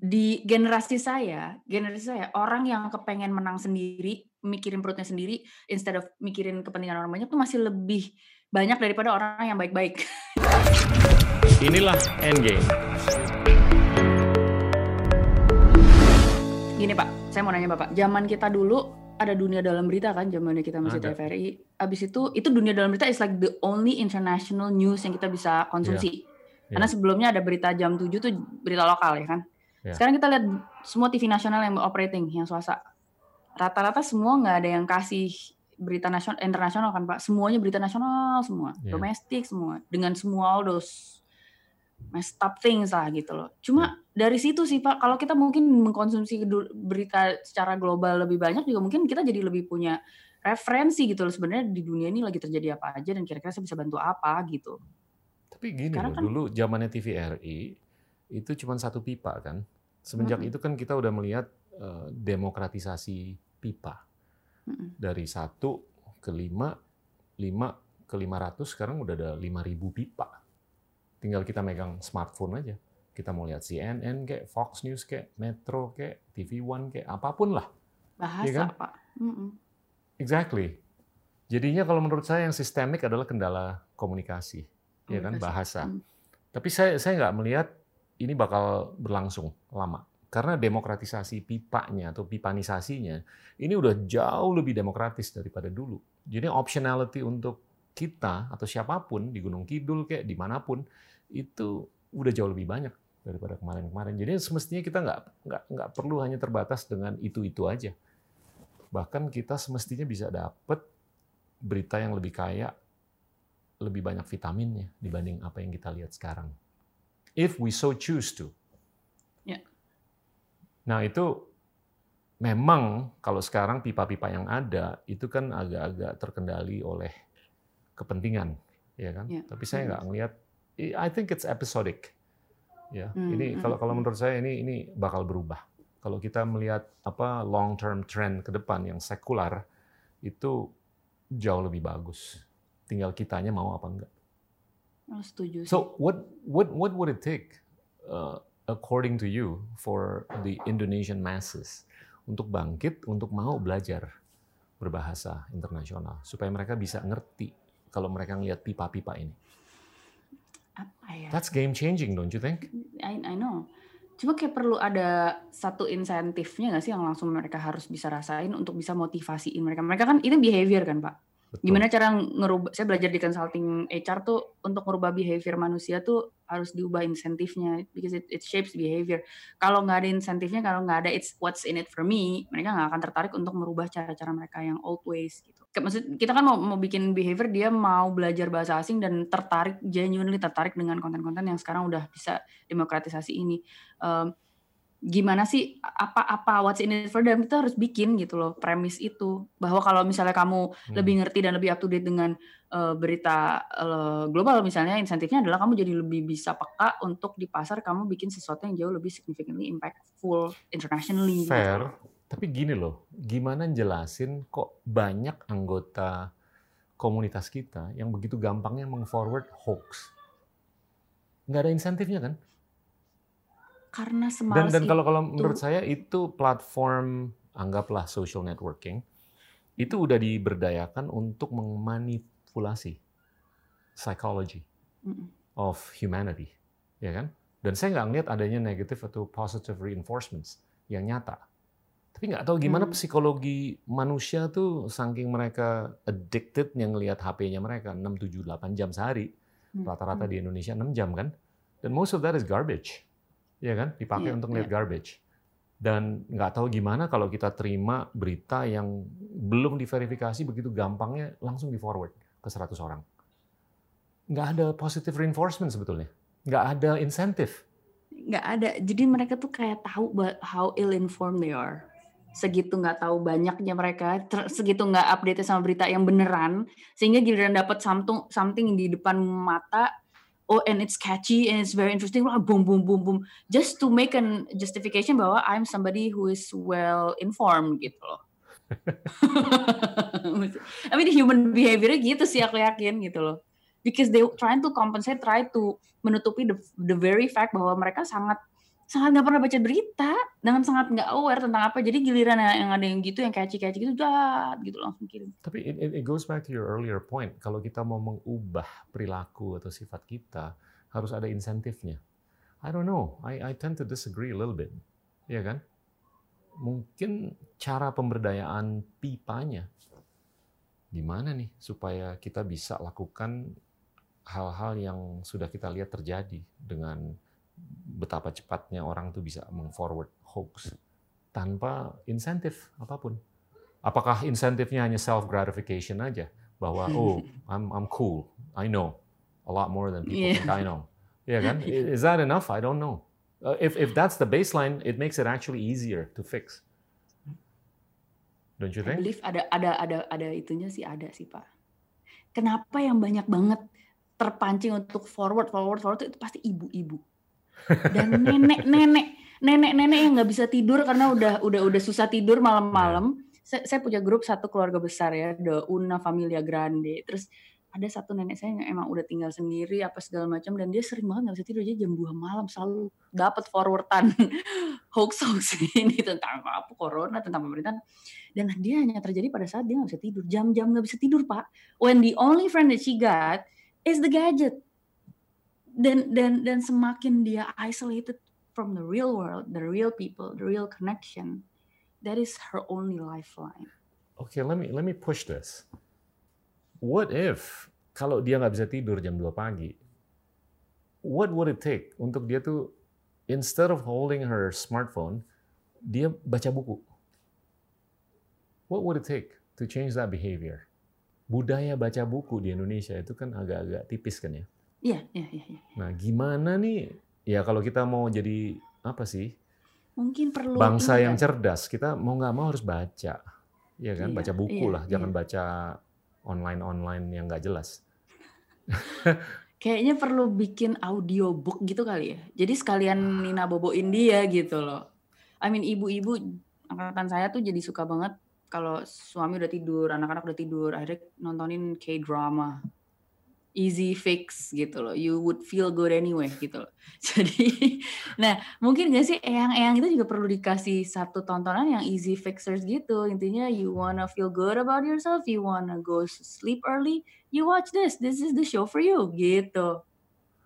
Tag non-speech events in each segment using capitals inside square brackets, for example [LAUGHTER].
di generasi saya, generasi saya orang yang kepengen menang sendiri, mikirin perutnya sendiri, instead of mikirin kepentingan orang banyak tuh masih lebih banyak daripada orang yang baik-baik. [LAUGHS] Inilah Endgame. Gini Pak, saya mau nanya Bapak, zaman kita dulu ada dunia dalam berita kan, zamannya kita masih Ada. TVRI. Abis itu, itu dunia dalam berita is like the only international news yang kita bisa konsumsi. Karena Iya. sebelumnya ada berita jam 7 tuh berita lokal ya kan. Iya. Sekarang kita lihat semua TV nasional yang operating, yang swasta. Rata-rata semua nggak ada yang kasih berita nasional, internasional kan Pak. Semuanya berita nasional semua, Iya. domestik semua, dengan semua all those messed up things lah gitu loh. Cuma Iya. dari situ sih Pak, kalau kita mungkin mengkonsumsi berita secara global lebih banyak juga mungkin kita jadi lebih punya referensi gitu loh sebenarnya di dunia ini lagi terjadi apa aja dan kira-kira saya bisa bantu apa gitu. Tapi gini Sekarang loh, kan- dulu zamannya TVRI itu cuma satu pipa kan. Semenjak Mm-mm. itu kan kita udah melihat eh, demokratisasi pipa Mm-mm. dari satu ke lima, lima ke lima ratus sekarang udah ada lima ribu pipa. Tinggal kita megang smartphone aja. Kita mau lihat CNN kayak Fox News kayak Metro kayak TV One kayak apa pun lah. Bahasa Iya kan? Pak. Mm-mm. Exactly. Jadinya kalau menurut saya yang sistemik adalah kendala komunikasi, ya kan Komunikasi. bahasa. Hmm. Tapi saya saya nggak melihat ini bakal berlangsung lama karena demokratisasi pipanya atau pipanisasinya ini udah jauh lebih demokratis daripada dulu. Jadi optionality untuk kita atau siapa pun di Gunung Kidul kayak di mana pun itu udah jauh lebih banyak daripada kemarin-kemarin. Jadi semestinya kita nggak nggak nggak perlu hanya terbatas dengan itu itu aja. Bahkan kita semestinya bisa dapet berita yang lebih kaya, lebih banyak vitaminnya dibanding apa yang kita lihat sekarang. If we so choose to. Ya. Nah itu memang kalau sekarang pipa-pipa yang ada itu kan agak-agak terkendali oleh kepentingan, ya kan? Ya. Tapi saya Hmm. nggak ngelihat. I think it's episodic. Ya, Hmm, ini hmm, kalau kalau hmm. menurut saya ini ini bakal berubah. Kalau kita melihat apa long term trend ke depan yang sekular itu jauh lebih bagus. Tinggal kitanya mau apa enggak. Oh, setuju sih. So what what what would it take, uh, according to you, for the Indonesian masses untuk bangkit, untuk mau belajar berbahasa internasional, supaya mereka bisa ngerti kalau mereka ngelihat pipa-pipa ini. apa ya? That's game changing, don't you think? I, I know. Cuma kayak perlu ada satu insentifnya nggak sih yang langsung mereka harus bisa rasain untuk bisa motivasiin mereka. Mereka kan itu behavior kan Pak. Betul. Gimana cara ngerubah? Saya belajar di consulting HR tuh untuk merubah behavior manusia tuh harus diubah insentifnya because it, it shapes behavior. Kalau nggak ada insentifnya, kalau nggak ada it's what's in it for me, mereka nggak akan tertarik untuk merubah cara-cara mereka yang old ways gitu. Maksud kita kan mau mau bikin behavior dia mau belajar bahasa asing dan tertarik genuinely tertarik dengan konten-konten yang sekarang udah bisa demokratisasi ini. Em, gimana sih apa-apa what's in it for them kita harus bikin gitu loh premis itu bahwa kalau misalnya kamu Hmm. lebih ngerti dan lebih up to date dengan eh, berita eh, global misalnya insentifnya adalah kamu jadi lebih bisa peka untuk di pasar kamu bikin sesuatu yang jauh lebih significantly impactful internationally gitu. Fair, tapi gini loh, gimana jelasin kok banyak anggota komunitas kita yang begitu gampangnya meng-forward hoax? Nggak ada insentifnya kan? Karena Dan, semalas dan kalau kalau itu. menurut saya itu platform anggaplah social networking itu udah diberdayakan untuk memanipulasi psychology of humanity, ya kan? Dan saya nggak ngeliat adanya negative atau positive reinforcements yang nyata. Tapi nggak tahu gimana Hmm. psikologi manusia tuh saking mereka addicted yang ngelihat HP-nya mereka 6, 7, 8 jam sehari. Hmm. Rata-rata di Indonesia 6 jam kan. Dan most of that is garbage. Ya kan? Dipakai Iya, untuk ngeliat iya. garbage. Dan nggak tahu gimana kalau kita terima berita yang belum diverifikasi begitu gampangnya langsung di forward ke 100 orang. Nggak ada positive reinforcement sebetulnya. Nggak ada insentif. nggak ada jadi mereka tuh kayak tahu how ill informed they are segitu nggak tahu banyaknya mereka segitu nggak update sama berita yang beneran sehingga giliran dapat something something di depan mata oh and it's catchy and it's very interesting wah boom boom boom boom. Just to make an justification bahwa I'm somebody who is well informed gitu loh. [LAUGHS] I mean human behavior gitu sih aku yakin gitu loh. Because they trying to compensate try to menutupi the, the very fact bahwa mereka sangat sangat nggak pernah baca berita dengan sangat nggak aware tentang apa. Jadi giliran yang ada yang gitu yang catchy catchy gitu jahat gitu langsung kirim. Tapi it, it goes back to your earlier point. Kalau kita mau mengubah perilaku atau sifat kita harus ada insentifnya. I don't know. I I tend to disagree a little bit. Ya kan? Mungkin cara pemberdayaan pipanya gimana nih supaya kita bisa lakukan hal-hal yang sudah kita lihat terjadi dengan betapa cepatnya orang tuh bisa mengforward hoax tanpa insentif apa pun. Apakah insentifnya hanya self gratification aja bahwa [LAUGHS] oh I'm I'm cool, I know a lot more than people yeah. think I know. Ya yeah, kan? [LAUGHS] Is that enough? I don't know. Uh, if if that's the baseline, it makes it actually easier to fix. Don't you think? I believe ada ada ada ada itunya sih ada sih pak. Kenapa yang banyak banget terpancing untuk forward forward forward itu pasti ibu-ibu dan nenek-nenek nenek-nenek yang nggak bisa tidur karena udah udah udah susah tidur malam-malam. Saya, saya punya grup satu keluarga besar ya, the Una Familia Grande. Terus ada satu nenek saya yang emang udah tinggal sendiri apa segala macam dan dia sering banget nggak bisa tidur. Aja jam 2 malam selalu dapat forwardan [LAUGHS] hoax hoax ini tentang apa corona tentang pemerintahan. Dan dia hanya terjadi pada saat dia nggak bisa tidur. Jam-jam nggak bisa tidur pak. When the only friend that she got is the gadget dan dan dan semakin dia isolated from the real world the real people the real connection that is her only lifeline okay let me let me push this what if kalau dia nggak bisa tidur jam 2 pagi, what would it take untuk dia tuh instead of holding her smartphone, dia baca buku? What would it take to change that behavior? Budaya baca buku di Indonesia itu kan agak-agak tipis kan ya? Iya, iya, iya. Ya. Nah, gimana nih? Ya kalau kita mau jadi apa sih? Mungkin perlu bangsa yang kan? cerdas. Kita mau nggak mau harus baca, ya kan? Iya, baca buku iya, lah, jangan iya. baca online-online yang nggak jelas. [LAUGHS] Kayaknya perlu bikin audio book gitu kali ya. Jadi sekalian ah. Nina boboin dia gitu loh. I mean ibu-ibu angkatan saya tuh jadi suka banget kalau suami udah tidur, anak-anak udah tidur, akhirnya nontonin K-drama easy fix gitu loh. You would feel good anyway gitu loh. [LAUGHS] Jadi, nah mungkin gak sih eyang-eyang itu juga perlu dikasih satu tontonan yang easy fixers gitu. Intinya you wanna feel good about yourself, you wanna go sleep early, you watch this. This is the show for you gitu.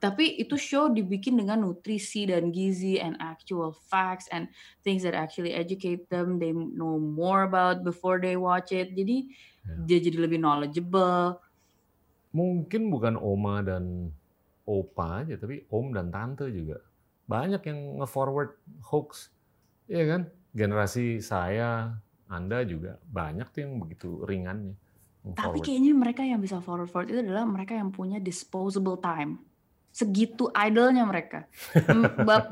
Tapi itu show dibikin dengan nutrisi dan gizi and actual facts and things that actually educate them, they know more about before they watch it. Jadi yeah. dia jadi lebih knowledgeable mungkin bukan oma dan opa aja, tapi om dan tante juga. Banyak yang nge-forward hoax. Iya kan? Generasi saya, Anda juga banyak tuh yang begitu ringannya. Tapi kayaknya mereka yang bisa forward-forward itu adalah mereka yang punya disposable time. Segitu idolnya mereka.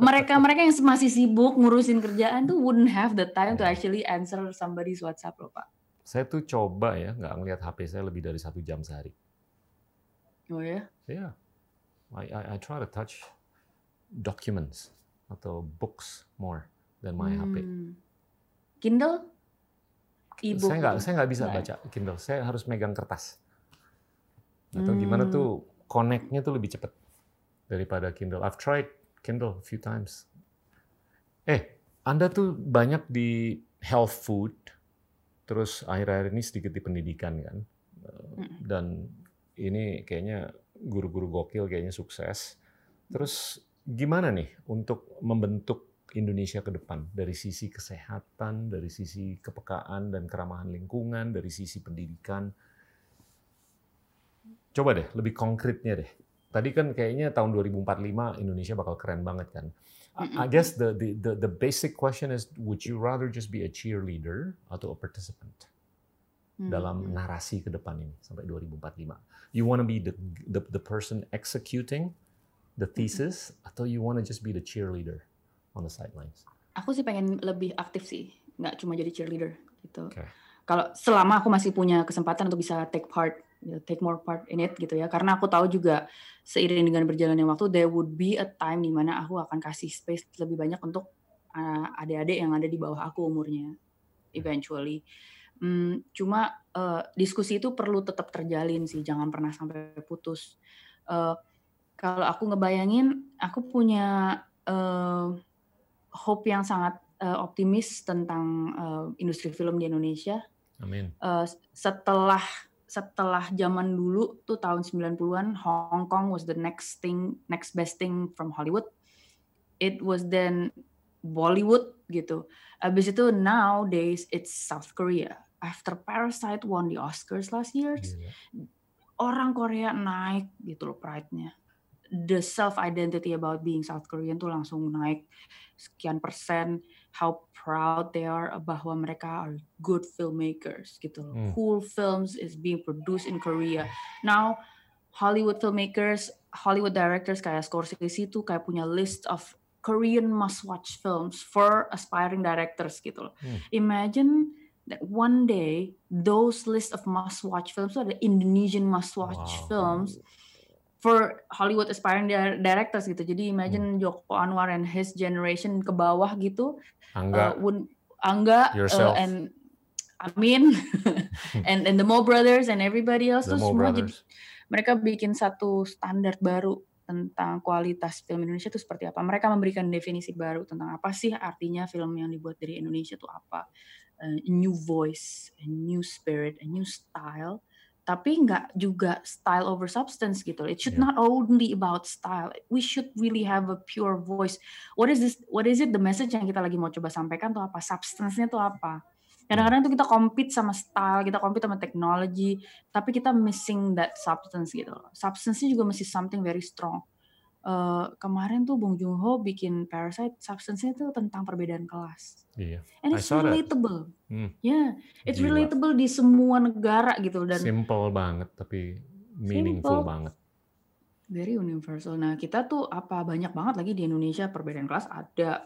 Mereka-mereka yang masih sibuk ngurusin kerjaan tuh wouldn't have the time to iya. actually answer somebody's WhatsApp loh Pak. Saya tuh coba ya nggak ngelihat HP saya lebih dari satu jam sehari. Oh ya? Yeah. I, I, I try to touch documents atau books more than my hmm. HP. Kindle? E-book saya nggak saya nggak bisa nah. baca Kindle. Saya harus megang kertas. Atau hmm. gimana tuh connect-nya tuh lebih cepat daripada Kindle. I've tried Kindle a few times. Eh, Anda tuh banyak di health food, terus akhir-akhir ini sedikit di pendidikan kan, dan ini kayaknya guru-guru gokil kayaknya sukses. Terus gimana nih untuk membentuk Indonesia ke depan dari sisi kesehatan, dari sisi kepekaan dan keramahan lingkungan, dari sisi pendidikan. Coba deh lebih konkretnya deh. Tadi kan kayaknya tahun 2045 Indonesia bakal keren banget kan. I guess the the the, the basic question is would you rather just be a cheerleader atau a participant? Hmm. dalam narasi ke depan ini sampai 2045. You want to be the, the the person executing the hmm. thesis hmm. atau you want to just be the cheerleader on the sidelines? Aku sih pengen lebih aktif sih, nggak cuma jadi cheerleader gitu. Okay. Kalau selama aku masih punya kesempatan untuk bisa take part, know, take more part in it gitu ya, karena aku tahu juga seiring dengan berjalannya waktu, there would be a time di mana aku akan kasih space lebih banyak untuk uh, adik-adik yang ada di bawah aku umurnya, eventually. Hmm, cuma uh, diskusi itu perlu tetap terjalin sih, jangan pernah sampai putus. Uh, kalau aku ngebayangin, aku punya uh, hope yang sangat uh, optimis tentang uh, industri film di Indonesia. Amin. Uh, setelah setelah zaman dulu tuh tahun 90-an Hong Kong was the next thing next best thing from Hollywood. It was then Bollywood gitu. Abis itu nowadays it's South Korea. After Parasite won the Oscars last year, yeah. orang Korea naik gitu loh pride-nya the self identity about being South Korean tuh langsung naik sekian persen how proud they are bahwa mereka are good filmmakers gitu loh. Hmm. Cool films is being produced in Korea. Now Hollywood filmmakers, Hollywood directors kayak Scorsese itu kayak punya list of Korean must watch films for aspiring directors gitu loh. Hmm. Imagine that one day those list of must watch films itu ada Indonesian must watch wow. films for Hollywood aspiring directors gitu. Jadi imagine hmm. Joko Anwar and his generation ke bawah gitu. Angga. Uh, Angga uh, and Amin [LAUGHS] and and the Mo Brothers and everybody else tuh semua jadi mereka bikin satu standar baru tentang kualitas film Indonesia itu seperti apa. Mereka memberikan definisi baru tentang apa sih artinya film yang dibuat dari Indonesia itu apa. A new voice, a new spirit, a new style tapi nggak juga style over substance gitu. It should yeah. not only about style. We should really have a pure voice. What is this? What is it? The message yang kita lagi mau coba sampaikan tuh apa? Substance-nya tuh apa? Kadang-kadang tuh kita compete sama style, kita compete sama teknologi, tapi kita missing that substance gitu. Substance-nya juga masih something very strong uh, kemarin tuh Bong Joon Ho bikin Parasite substance-nya tuh tentang perbedaan kelas. Iya. And it's relatable. Hmm. Yeah, it's Gila. relatable di semua negara gitu dan simple banget tapi meaningful simple. banget. Very universal. Nah, kita tuh apa banyak banget lagi di Indonesia perbedaan kelas ada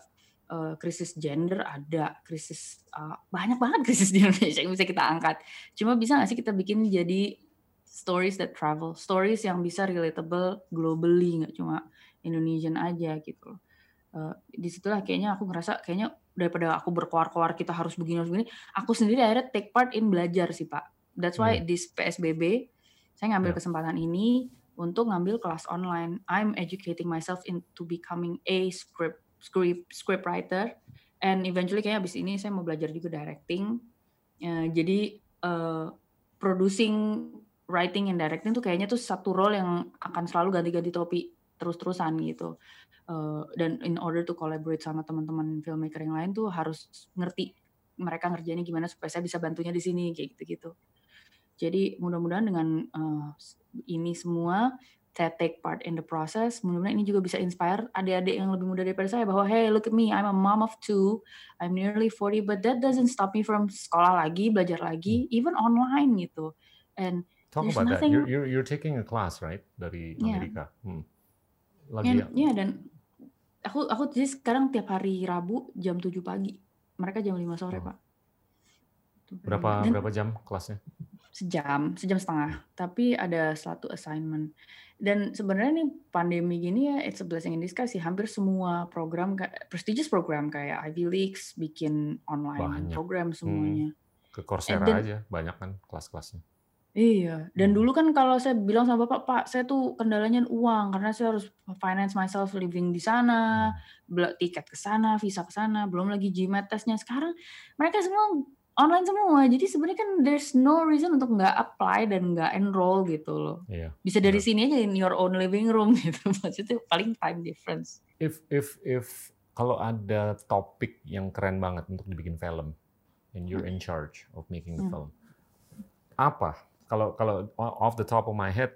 uh, krisis gender ada krisis uh, banyak banget [LAUGHS] krisis di Indonesia yang bisa kita angkat. Cuma bisa nggak sih kita bikin jadi stories that travel, stories yang bisa relatable globally, nggak cuma Indonesian aja gitu. Uh, di situlah kayaknya aku ngerasa kayaknya daripada aku berkoar-koar kita harus begini harus begini, aku sendiri akhirnya take part in belajar sih pak. That's why hmm. this PSBB saya ngambil yeah. kesempatan ini untuk ngambil kelas online. I'm educating myself into becoming a script script script writer and eventually kayaknya abis ini saya mau belajar juga directing. Uh, jadi uh, producing writing and directing tuh kayaknya tuh satu role yang akan selalu ganti-ganti topi terus-terusan gitu. Uh, dan in order to collaborate sama teman-teman filmmaker yang lain tuh harus ngerti mereka ngerjainnya gimana supaya saya bisa bantunya di sini kayak gitu-gitu. Jadi mudah-mudahan dengan uh, ini semua saya take part in the process. Mudah-mudahan ini juga bisa inspire adik-adik yang lebih muda daripada saya bahwa hey look at me, I'm a mom of two, I'm nearly 40, but that doesn't stop me from sekolah lagi, belajar lagi, even online gitu. And Talk about nothing... that. You're, you're, you're taking a class, right? Dari yeah. Amerika. Hmm. Lagi and, ya, dan aku aku jadi sekarang tiap hari Rabu jam 7 pagi. Mereka jam 5 sore, oh. Pak. Berapa dan, berapa jam kelasnya? Sejam, sejam setengah. Tapi ada satu assignment. Dan sebenarnya nih pandemi gini ya, it's a blessing in disguise sih. Hampir semua program, prestigious program kayak Ivy Leagues bikin online Banyak. program semuanya. Hmm. Ke Coursera then, aja, banyak kan kelas-kelasnya. Iya, dan hmm. dulu kan kalau saya bilang sama Bapak, "Pak, saya tuh kendalanya uang karena saya harus finance myself living di sana, hmm. tiket ke sana, visa ke sana, belum lagi GMAT testnya. Sekarang mereka semua online semua. Jadi sebenarnya kan there's no reason untuk nggak apply dan nggak enroll gitu loh. Iya. Bisa dari sini aja in your own living room [LAUGHS] gitu. Maksudnya paling time difference. If if if kalau ada topik yang keren banget untuk dibikin film and you're in charge of making the hmm. film, apa kalau kalau off the top of my head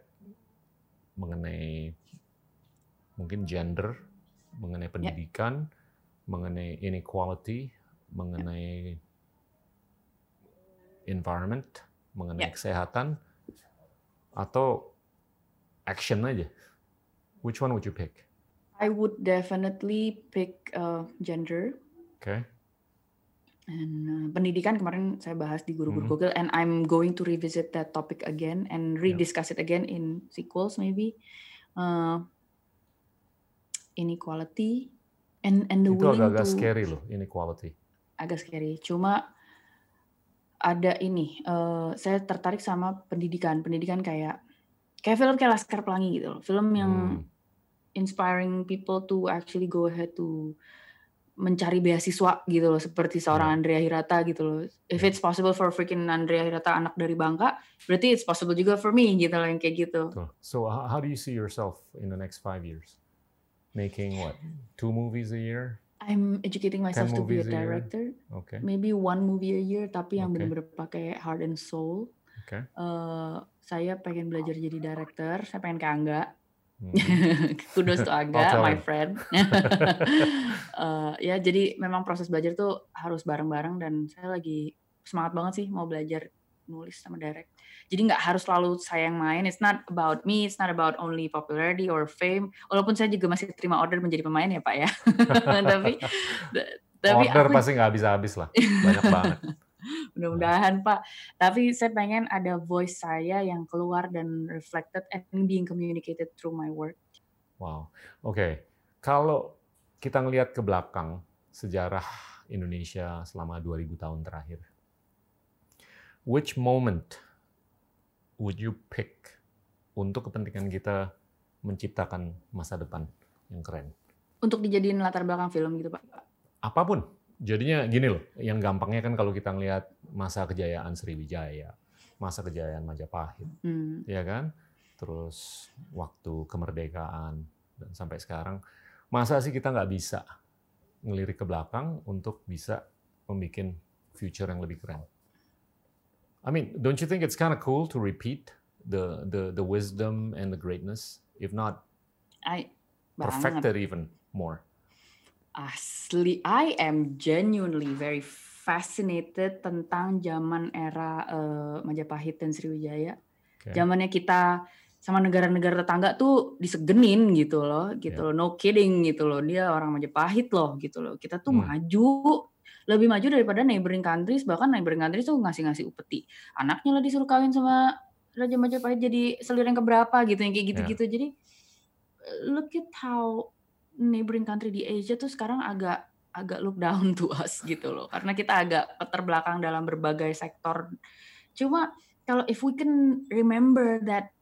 mengenai mungkin gender, mengenai ya. pendidikan, yeah. mengenai inequality, mengenai environment, mengenai yeah. kesehatan, atau action aja. Which one would you pick? I would definitely pick uh, gender. Okay. And uh, pendidikan kemarin saya bahas di guru-guru mm -hmm. Google, and I'm going to revisit that topic again and rediscuss yeah. it again in sequels maybe. Uh, inequality and and the Itu agak-agak to scary loh inequality. Agak scary. Cuma ada ini, uh, saya tertarik sama pendidikan. Pendidikan kayak kayak film kayak Laskar Pelangi gitu loh. Film yang hmm. inspiring people to actually go ahead to mencari beasiswa gitu loh seperti seorang Yeah. Andrea Hirata gitu loh. If it's possible for freaking Andrea Hirata anak dari Bangka, berarti it's possible juga for me gitu loh yang kayak gitu. So how, do you see yourself in the next five years? Making what? Two movies a year? I'm educating myself to be a movies a director. Okay. Maybe one movie a year tapi yang Oke. benar-benar pakai heart and soul. Okay. Eh, saya pengen belajar jadi director, saya pengen ke Angga. Hmm. [LAUGHS] Kudos to Angga, tell my friend. [LAUGHS] Eh, ya jadi memang proses belajar tuh harus bareng-bareng dan saya lagi semangat banget sih mau belajar nulis sama direct. Jadi nggak harus selalu saya yang main. It's not about me. It's not about only popularity or fame. Walaupun saya juga masih terima order menjadi pemain ya Pak ya. [LAUGHS] tapi tapi Order aku pasti nggak habis-habis lah. Banyak banget. Mudah-mudahan Pak. Tapi saya pengen ada voice saya yang keluar dan reflected and being communicated through my work. Wow. Oke. Kalau kita ngelihat ke belakang sejarah Indonesia selama 2000 tahun terakhir. Which moment would you pick untuk kepentingan kita menciptakan masa depan yang keren? Untuk dijadiin latar belakang film gitu Pak. Apa pun. Jadinya gini loh, yang gampangnya kan kalau kita ngelihat masa kejayaan Sriwijaya, masa kejayaan Majapahit, Hmm. ya kan? Terus waktu kemerdekaan dan sampai sekarang, masa sih kita nggak bisa ngelirik ke belakang untuk bisa membuat future yang lebih keren? I mean, don't you think it's kind of cool to repeat the the the wisdom and the greatness, if not I perfect banget. it even more? Asli, I am genuinely very fascinated tentang zaman era eh, Majapahit dan Sriwijaya. Oke. Zamannya kita sama negara-negara tetangga tuh disegenin gitu loh, gitu Ya. loh. No kidding gitu loh. Dia orang Majapahit loh gitu loh. Kita tuh Hmm. maju lebih maju daripada neighboring countries, bahkan neighboring countries tuh ngasih-ngasih upeti. Anaknya lah disuruh kawin sama Raja Majapahit jadi selir yang keberapa gitu, yang kayak Ya. gitu-gitu. Jadi eh, look at how neighboring country di Asia tuh sekarang agak agak look down to us [LAUGHS] gitu loh. Karena kita agak terbelakang dalam berbagai sektor. Cuma kalau if we can remember that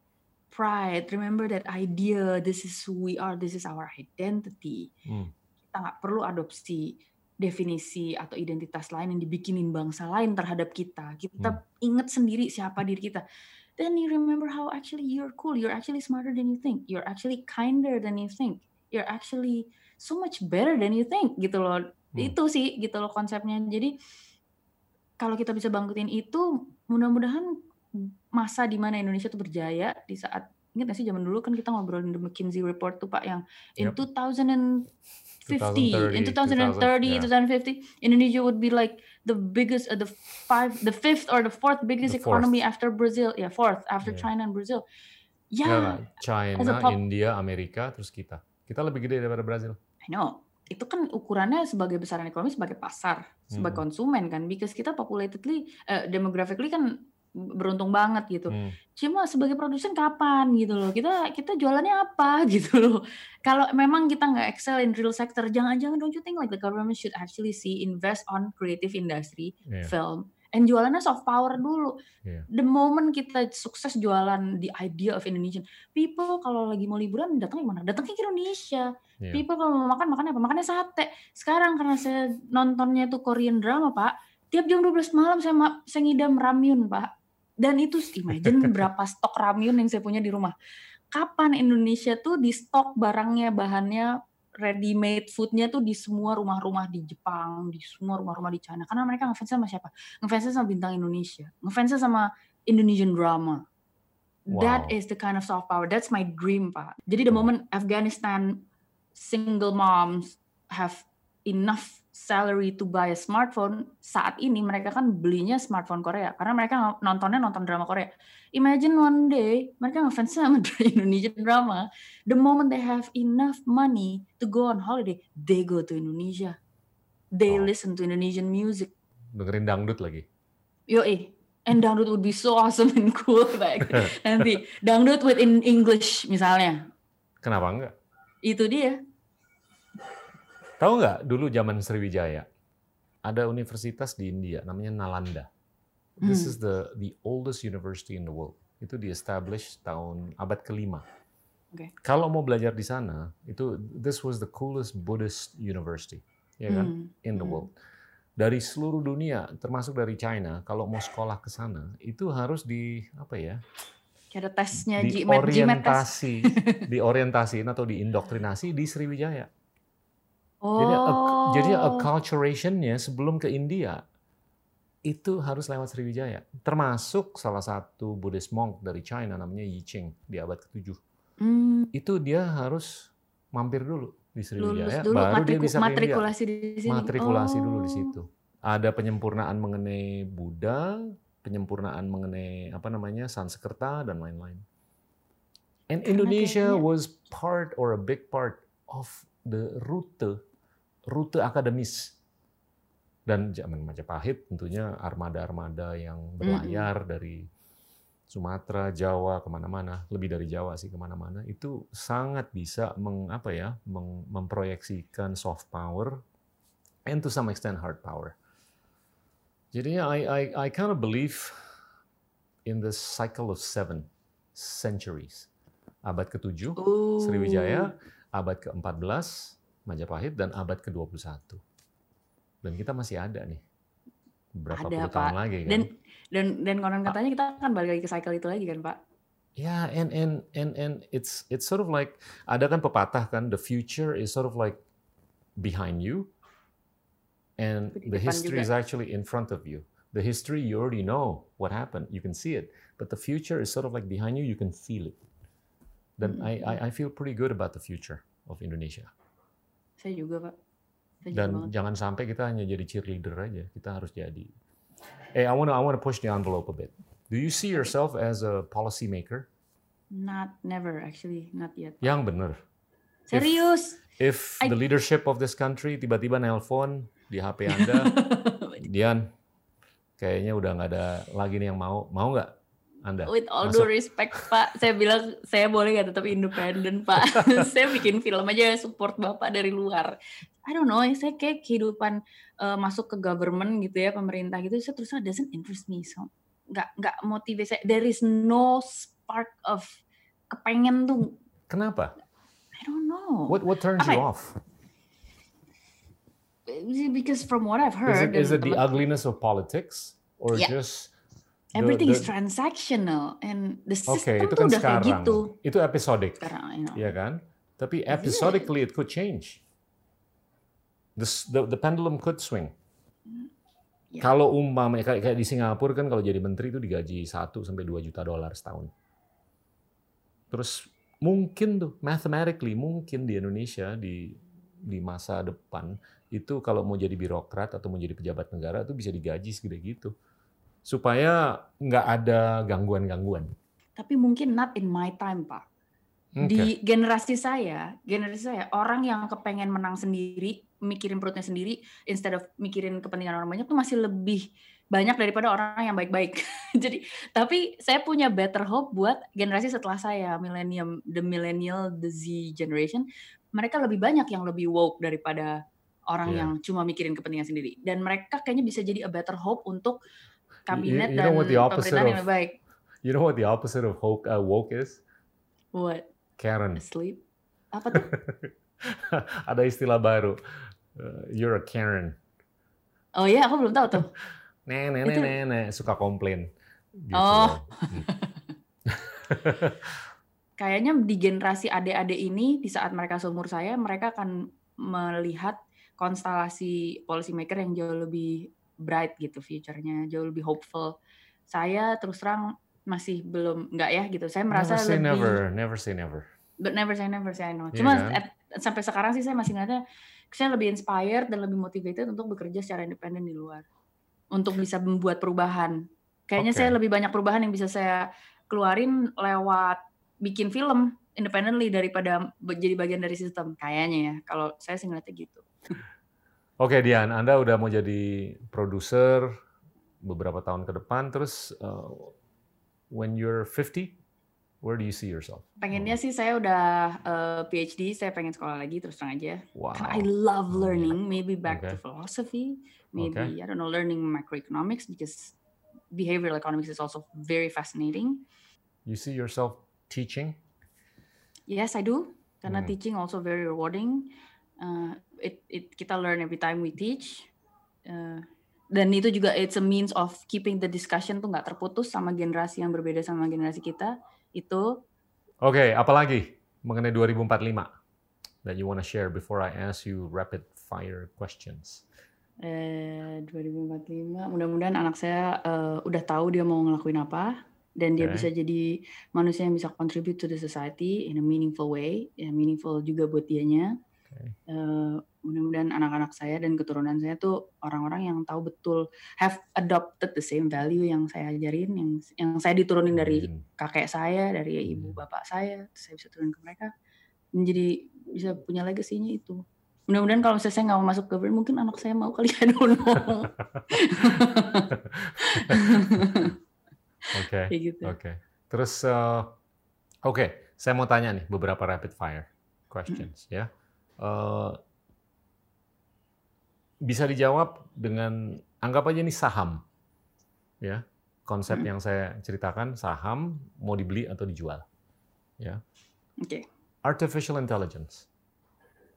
pride, remember that idea, this is who we are, this is our identity. Hmm. Kita nggak perlu adopsi definisi atau identitas lain yang dibikinin bangsa lain terhadap kita. Kita Hmm. ingat sendiri siapa diri kita. Then you remember how actually you're cool, you're actually smarter than you think, you're actually kinder than you think, you're actually so much better than you think gitu loh. Hmm. Itu sih gitu loh konsepnya. Jadi kalau kita bisa bangkitin itu, mudah-mudahan masa di mana Indonesia tuh berjaya di saat ingat nggak sih zaman dulu kan kita ngobrolin the McKinsey report tuh Pak yang in Yep. 2050 in 2030 2000, 2050 Indonesia would be like the biggest uh, the five the fifth or the fourth biggest The fourth. economy after Brazil ya fourth after Yeah. China and Brazil ya nggak. China, India, Amerika, terus kita. Kita lebih gede daripada Brazil. I know itu kan ukurannya sebagai besaran ekonomi sebagai pasar sebagai Hmm. konsumen kan because kita populatedly uh, demographically kan beruntung banget gitu Hmm. cuma sebagai produsen kapan gitu loh kita kita jualannya apa [LAUGHS] gitu loh kalau memang kita nggak excel in real sector jangan-jangan don't you think like the government should actually see invest on creative industry Iya. film and jualannya soft power dulu. Iya. the moment kita sukses jualan the idea of Indonesian people kalau lagi mau liburan datangnya mana datangnya ke Indonesia. Iya. people kalau mau makan makannya apa? Makannya sate. Sekarang karena saya nontonnya tuh Korean drama pak tiap jam 12 malam saya saya ngidam ramyun pak. Dan itu imagine [LAUGHS] berapa stok ramyun yang saya punya di rumah. Kapan Indonesia tuh di stok barangnya bahannya ready made foodnya tuh di semua rumah-rumah di Jepang di semua rumah-rumah di China. Karena mereka ngefans sama siapa? Ngefans sama bintang Indonesia. Ngefans sama Indonesian drama. That Wow. is the kind of soft power. That's my dream pak. Jadi the moment Afghanistan single moms have enough salary to buy a smartphone saat ini mereka kan belinya smartphone Korea. Karena mereka nontonnya nonton drama Korea. Imagine one day mereka ngefans sama [LAUGHS] Indonesian drama. The moment they have enough money to go on holiday they go to Indonesia. They Wow. listen to Indonesian music. Dengerin dangdut lagi. yo eh and dangdut would be so awesome and cool [LAUGHS] like nanti. [LAUGHS] Dangdut with in English misalnya. Kenapa enggak? itu dia Tahu nggak dulu zaman Sriwijaya ada universitas di India namanya Nalanda. This Hmm. is the the oldest university in the world. Itu di establish tahun abad kelima. Oke. Kalau mau belajar di sana, itu this was the coolest Buddhist university. ya kan? Hmm, In the hmm. world. Dari seluruh dunia, termasuk dari China, kalau mau sekolah ke sana, itu harus di apa ya? Ada tesnya. Diorientasi, [LAUGHS] diorientasiin atau diindoktrinasi di Sriwijaya. Oh. Jadi, a, jadi acculturation-nya sebelum ke India itu harus lewat Sriwijaya. Termasuk salah satu Buddhist monk dari China namanya Yi Ching di abad ke-7. Hmm, Itu dia harus mampir dulu di Sriwijaya, dulu baru dia bisa matrikulasi di sini. Matrikulasi dulu di Oh. situ. Ada penyempurnaan mengenai Buddha, penyempurnaan mengenai apa namanya Sanskerta dan lain-lain. And Karena Indonesia kayaknya- was part or a big part of the rute rute akademis. Dan zaman Majapahit tentunya armada-armada yang berlayar dari Sumatera, Jawa ke mana-mana, lebih dari Jawa sih ke mana-mana, itu sangat bisa meng, apa ya, meng- memproyeksikan soft power and to some extent hard power. Jadinya I, I, I kind of believe in the cycle of seven centuries. Abad ke-7, Oh. Sriwijaya, abad ke-14, Majapahit, dan abad ke-21. Dan kita masih ada nih. Berapa Ada, puluh Pak. tahun lagi kan? Dan dan dan konon katanya kita akan balik lagi ke cycle itu lagi kan, Pak? Yeah, and and and and it's it's sort of like ada kan pepatah kan the future is sort of like behind you and the history juga. is actually in front of you. The history you already know what happened, you can see it, but the future is sort of like behind you, you can feel it. Dan I, I I feel pretty good about the future of Indonesia. Saya juga, Pak. Saya juga Dan banget. jangan sampai kita hanya jadi cheerleader aja, kita harus jadi. Hey, I want to I want to push the envelope a bit. Do you see yourself as a policy maker? Not never actually, not yet. Yang benar. Serius. If I- the leadership of this country tiba-tiba nelpon di HP Anda, [LAUGHS] Dian, kayaknya udah nggak ada lagi nih yang mau, mau nggak Anda? With all Masuk. due respect, Pak, saya bilang saya boleh nggak tetap independen, Pak. [LAUGHS] saya bikin film aja support Bapak dari luar. I don't know, saya kayak kehidupan eh, masuk ke government gitu ya, pemerintah gitu, saya terus doesn't interest me. So, nggak nggak motivasi saya. There is no spark of kepengen tuh. Kenapa? I don't know. What what turns Apa you ya? off? Because from what I've Is heard, it is it the ugliness of politics or Yeah. just the- everything is the- transactional and the system Oke, itu kan udah kayak sekarang. gitu. Itu episodic, Sekarang, you know. ya kan? Tapi episodically it could change. The, the, the pendulum could swing. Ya. Kalau umpamanya kayak, kayak di Singapura kan kalau jadi menteri itu digaji 1 sampai 2 juta dolar setahun. Terus mungkin tuh mathematically mungkin di Indonesia di di masa depan itu kalau mau jadi birokrat atau mau jadi pejabat negara itu bisa digaji segede gitu. Supaya nggak ada gangguan-gangguan. Tapi mungkin not in my time, Pak. Oke. Di generasi saya, generasi saya orang yang kepengen menang sendiri, mikirin perutnya sendiri, instead of mikirin kepentingan orang banyak tuh masih lebih banyak daripada orang yang baik-baik. [LAUGHS] Jadi, tapi saya punya better hope buat generasi setelah saya, millennium, the millennial, the Z generation, mereka lebih banyak yang lebih woke daripada orang Yeah. yang cuma mikirin kepentingan sendiri. Dan mereka kayaknya bisa jadi a better hope untuk kabinet you know dan pemerintahan yang lebih baik. You know what the opposite of woke, uh, woke is? What? Karen. Asleep? Apa tuh? [LAUGHS] ada istilah baru. Uh, you're a Karen. Oh iya, aku belum tahu tuh. Nenek, nenek, nenek, suka komplain. Gitu Oh. Hmm. [LAUGHS] Kayaknya di generasi adik-adik ini, di saat mereka seumur saya, mereka akan melihat konstelasi policy maker yang jauh lebih bright gitu future-nya, jauh lebih hopeful. Saya terus terang masih belum nggak ya gitu. Saya merasa never say lebih never, never say never. but never say never say know. Iya Cuma kan? at- sampai sekarang sih saya masih ngeliatnya saya lebih inspired dan lebih motivated untuk bekerja secara independen di luar. Untuk bisa membuat perubahan. Kayaknya Oke. saya lebih banyak perubahan yang bisa saya keluarin lewat bikin film independently daripada jadi bagian dari sistem. Kayaknya ya. Kalau saya sih ngeliatnya gitu. [LAUGHS] Oke Dian, Anda udah mau jadi produser beberapa tahun ke depan, terus uh, when you're 50, where do you see yourself? Pengennya sih saya udah eh, PhD, saya pengen sekolah lagi terus terang aja. Wow. I love learning, maybe back to Okay. philosophy, maybe Okay. I don't know, learning macroeconomics because behavioral economics is also very fascinating. You see yourself teaching? Yes, I do. Karena Hmm. teaching also very rewarding. Uh, it, it kita learn every time we teach. Uh, dan itu juga it's a means of keeping the discussion tuh nggak terputus sama generasi yang berbeda sama generasi kita itu. Oke, okay, apalagi mengenai 2045 that you wanna share before I ask you rapid fire questions? Eh, 2045, mudah-mudahan anak saya uh, udah tahu dia mau ngelakuin apa dan dia okay. bisa jadi manusia yang bisa contribute to the society in a meaningful way, ya meaningful juga buat dianya. Okay. Uh, mudah-mudahan anak-anak saya dan keturunan saya tuh orang-orang yang tahu betul have adopted the same value yang saya ajarin yang yang saya diturunin dari kakek saya dari ibu bapak saya saya bisa turunin ke mereka menjadi bisa punya legasinya itu mudah-mudahan kalau misalnya saya nggak mau masuk ke government mungkin anak saya mau kali ya [LAUGHS] dulu oke [LAUGHS] gitu. oke terus uh, oke okay. saya mau tanya nih beberapa rapid fire questions hmm. ya uh, bisa dijawab dengan anggap aja nih saham, ya konsep hmm. yang saya ceritakan saham mau dibeli atau dijual, ya. Oke. Okay. Artificial intelligence,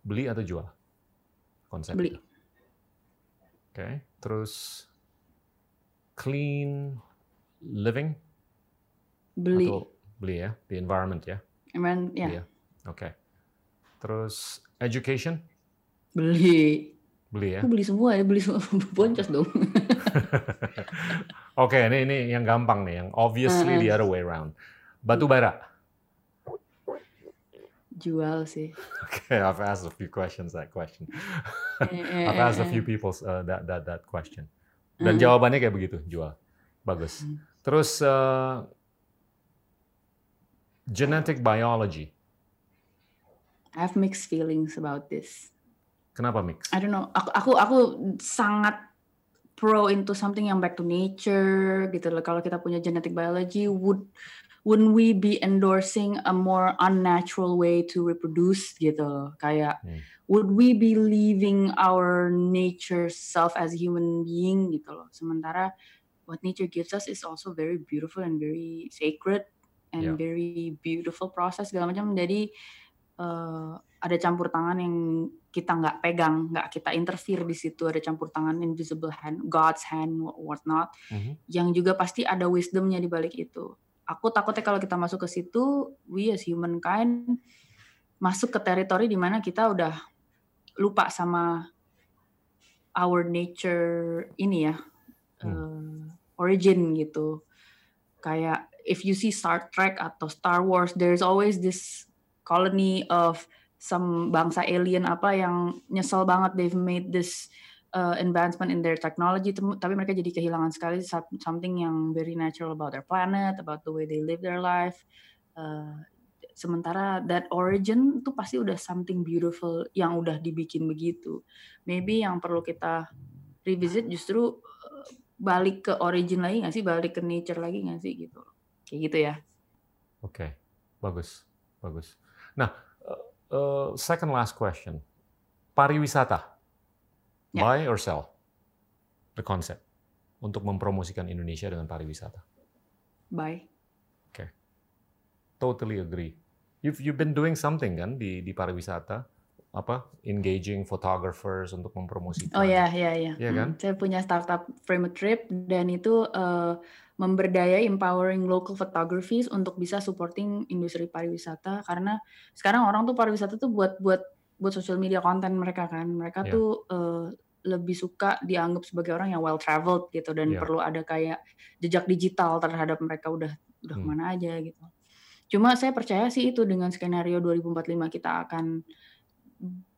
beli atau jual konsep beli. Oke, okay. terus clean living, beli atau beli ya, the environment ya. Environment ya. Yeah. Oke. Okay. Terus education, beli Beli ya? Aku beli semua ya, beli semua [LAUGHS] boncos dong. [LAUGHS] Oke, okay, ini ini yang gampang nih, yang obviously uh, the other way around. Batu bara. Jual sih. [LAUGHS] Okay, I've asked a few questions that question. Eh, eh, I've asked a few people uh, that that that question. Dan uh. jawabannya kayak begitu, jual. Bagus. Hmm. Terus uh, genetic biology. I have mixed feelings about this. Kenapa mix? I don't know. Aku aku aku sangat pro into something yang back to nature gitu loh. Kalau kita punya genetic biology, would wouldn't we be endorsing a more unnatural way to reproduce gitu loh. Kayak hmm. would we be leaving our nature self as a human being gitu loh. Sementara what nature gives us is also very beautiful and very sacred and yeah. very beautiful process segala macam. Jadi uh, ada campur tangan yang kita nggak pegang, nggak kita interfere di situ, ada campur tangan invisible hand, God's hand, what not, mm-hmm. yang juga pasti ada wisdomnya di balik itu. Aku takutnya kalau kita masuk ke situ, we as humankind masuk ke teritori di mana kita udah lupa sama our nature ini ya, hmm. uh, origin gitu. Kayak if you see Star Trek atau Star Wars, there's always this colony of some bangsa alien apa yang nyesel banget they've made this uh, advancement in their technology tapi mereka jadi kehilangan sekali something yang very natural about their planet about the way they live their life. Uh, sementara that origin itu pasti udah something beautiful yang udah dibikin begitu. Maybe yang perlu kita revisit justru uh, balik ke origin lagi nggak sih? Balik ke nature lagi nggak sih? Gitu. Kayak gitu ya. Oke. Okay. bagus. Bagus nah Uh, second last question. Pariwisata. Yeah. Buy or sell? The concept. Untuk mempromosikan Indonesia dengan pariwisata. Buy. Oke. Okay. Totally agree. You've you've been doing something kan di di pariwisata apa engaging photographers untuk mempromosikan. Oh ya ya ya. Iya kan? Hmm, saya punya startup Frame a Trip dan itu uh, memberdayai empowering local photographies untuk bisa supporting industri pariwisata karena sekarang orang tuh pariwisata tuh buat buat buat social media konten mereka kan mereka yeah. tuh uh, lebih suka dianggap sebagai orang yang well traveled gitu dan yeah. perlu ada kayak jejak digital terhadap mereka udah udah hmm. ke mana aja gitu cuma saya percaya sih itu dengan skenario 2045 kita akan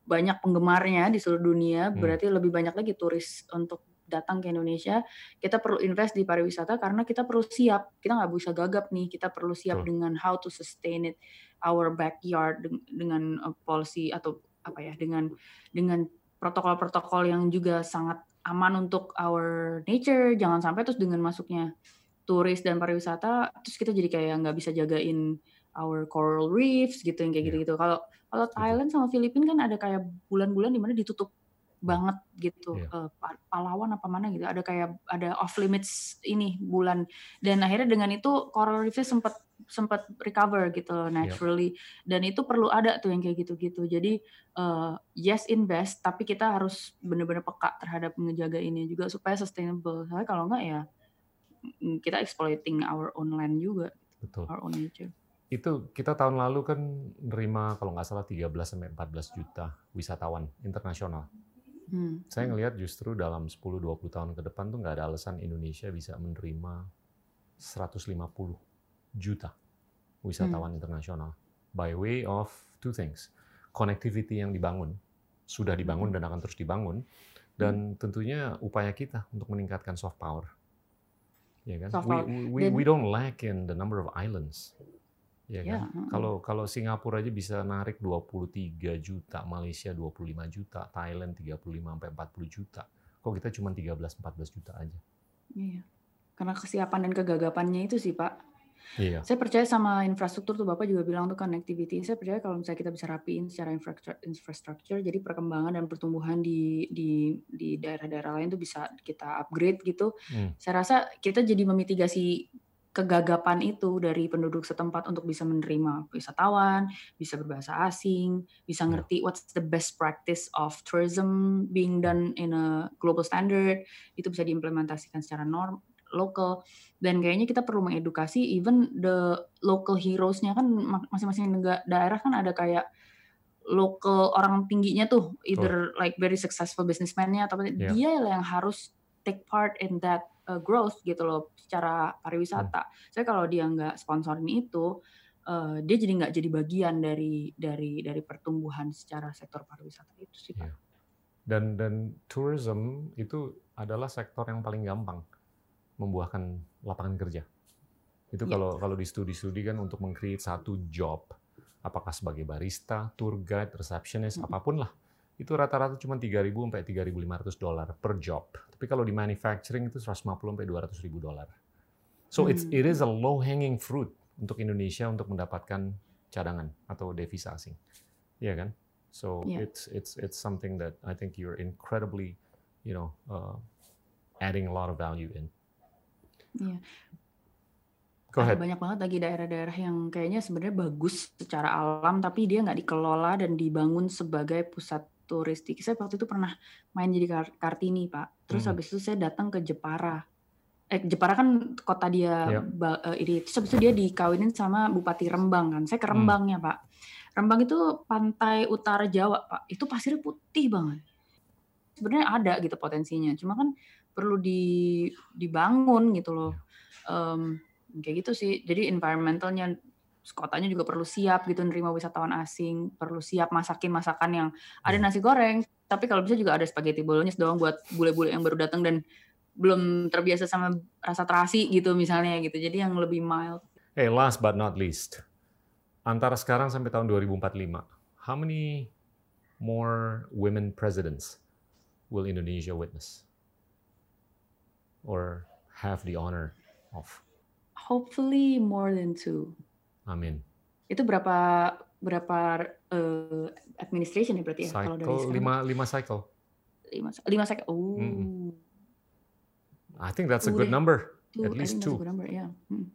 banyak penggemarnya di seluruh dunia hmm. berarti lebih banyak lagi turis untuk datang ke Indonesia, kita perlu invest di pariwisata karena kita perlu siap. Kita nggak bisa gagap nih. Kita perlu siap hmm. dengan how to sustain it, our backyard dengan uh, policy atau apa ya, dengan dengan protokol-protokol yang juga sangat aman untuk our nature. Jangan sampai terus dengan masuknya turis dan pariwisata, terus kita jadi kayak nggak bisa jagain our coral reefs gitu yang kayak iya. gitu-gitu. Kalau kalau Thailand sama Filipina kan ada kayak bulan-bulan di mana ditutup banget gitu yeah. uh, Palawan apa mana gitu. Ada kayak ada off limits ini bulan. Dan akhirnya dengan itu coral reef sempat sempat recover gitu loh naturally. Dan itu perlu ada tuh yang kayak gitu-gitu. Jadi uh, yes invest tapi kita harus benar-benar peka terhadap menjaga ini juga supaya sustainable. Soalnya kalau enggak ya mm, kita exploiting our own land juga betul. our own nature. Itu kita tahun lalu kan nerima kalau nggak salah 13 sampai 14 juta wisatawan internasional Hmm. Saya ngelihat justru dalam 10-20 tahun ke depan tuh nggak ada alasan Indonesia bisa menerima 150 juta wisatawan hmm. internasional by way of two things. Connectivity yang dibangun, sudah dibangun hmm. dan akan terus dibangun, dan hmm. tentunya upaya kita untuk meningkatkan soft power. Ya kan? Soft power. We, we, we don't lack in the number of islands. Ya kan? Yeah. Kalau kalau Singapura aja bisa narik 23 juta, Malaysia 25 juta, Thailand 35 sampai 40 juta. Kok kita cuma 13 14 juta aja? Iya. Karena kesiapan dan kegagapannya itu sih, Pak. Iya. Saya percaya sama infrastruktur tuh Bapak juga bilang tuh connectivity. Saya percaya kalau misalnya kita bisa rapiin secara infrastruktur, jadi perkembangan dan pertumbuhan di di di daerah-daerah lain tuh bisa kita upgrade gitu. Hmm. Saya rasa kita jadi memitigasi kegagapan itu dari penduduk setempat untuk bisa menerima wisatawan, bisa berbahasa asing, bisa ya. ngerti what's the best practice of tourism being done in a global standard, itu bisa diimplementasikan secara norm lokal dan kayaknya kita perlu mengedukasi even the local heroes-nya kan masing-masing negara daerah kan ada kayak local orang tingginya tuh either oh. like very successful businessman-nya atau yeah. dia yang harus take part in that uh, growth gitu loh secara pariwisata. Hmm. Saya kalau dia nggak sponsorin itu, uh, dia jadi nggak jadi bagian dari dari dari pertumbuhan secara sektor pariwisata itu sih pak. Yeah. Dan dan tourism itu adalah sektor yang paling gampang membuahkan lapangan kerja. Itu yeah. kalau kalau di studi-studi kan untuk mengcreate satu job, apakah sebagai barista, tour guide, receptionist, -hmm. apa pun lah itu rata-rata cuma 3.000 sampai 3.500 dolar per job. Tapi kalau di manufacturing itu 150 sampai 200 ribu dolar. So hmm. it's it is a low hanging fruit untuk Indonesia untuk mendapatkan cadangan atau devisa asing. Iya yeah, kan? So yeah. it's it's it's something that I think you're incredibly, you know, uh, adding a lot of value in. Iya. Yeah. Go ahead. Banyak banget lagi daerah-daerah yang kayaknya sebenarnya bagus secara alam, tapi dia nggak dikelola dan dibangun sebagai pusat turistik. Saya waktu itu pernah main jadi Kartini, Pak. Terus hmm. habis itu saya datang ke Jepara. Eh, Jepara kan kota dia yep. ba, uh, ini. Terus habis itu dia dikawinin sama Bupati Rembang kan. Saya ke hmm. Rembangnya, hmm. Pak. Rembang itu pantai utara Jawa, Pak. Itu pasirnya putih banget. Sebenarnya ada gitu potensinya. Cuma kan perlu di dibangun gitu loh. Um, kayak gitu sih. Jadi environmentalnya kotanya juga perlu siap gitu nerima wisatawan asing, perlu siap masakin masakan yang ada hmm. nasi goreng, tapi kalau bisa juga ada spaghetti bolognese doang buat bule-bule yang baru datang dan belum terbiasa sama rasa terasi gitu misalnya gitu. Jadi yang lebih mild. Hey, last but not least. Antara sekarang sampai tahun 2045, how many more women presidents will Indonesia witness? Or have the honor of? Hopefully more than two. Amin. Itu berapa berapa uh, administration ya berarti ya cycle, kalau dari sekarang? lima lima cycle. Lima lima cycle. Oh. Mm -hmm. I think that's a good number. Two, at least two. number, yeah. Hmm.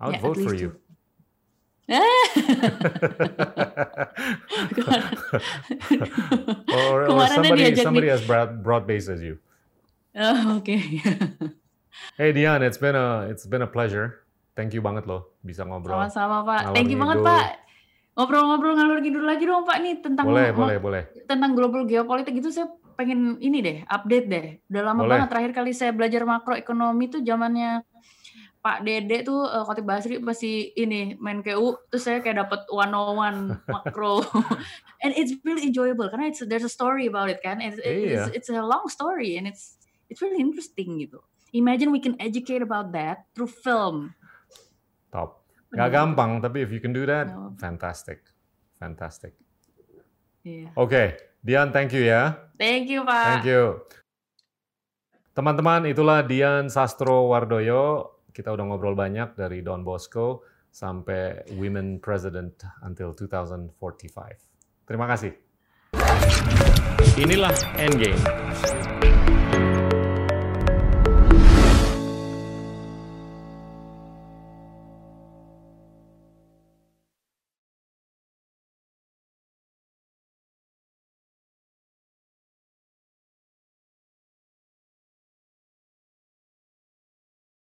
I would yeah, vote for you. [LAUGHS] or, or somebody somebody as broad broad based as you. Oh, okay. [LAUGHS] hey Dian, it's been a it's been a pleasure. Thank you banget loh bisa ngobrol. Sama-sama Pak. Ngalor Thank you banget Pak. Ngobrol-ngobrol ngalur ngidul lagi dong Pak nih tentang boleh, boleh, boleh. tentang global geopolitik gitu saya pengen ini deh, update deh. Udah lama boleh. banget terakhir kali saya belajar makroekonomi tuh zamannya Pak Dede tuh uh, Khotib Basri masih ini main KU terus saya kayak dapat one on one [LAUGHS] makro and it's really enjoyable karena it's there's a story about it kan it's, iya. it's, it's a long story and it's it's really interesting gitu imagine we can educate about that through film Top. Gak gampang, tapi if you can do that, no. fantastic. Fantastic. Yeah. Oke, okay. Dian, thank you ya. Thank you, Pak. Thank you. Teman-teman, itulah Dian Sastro Wardoyo. Kita udah ngobrol banyak dari Don Bosco sampai Women President until 2045. Terima kasih. Inilah Endgame.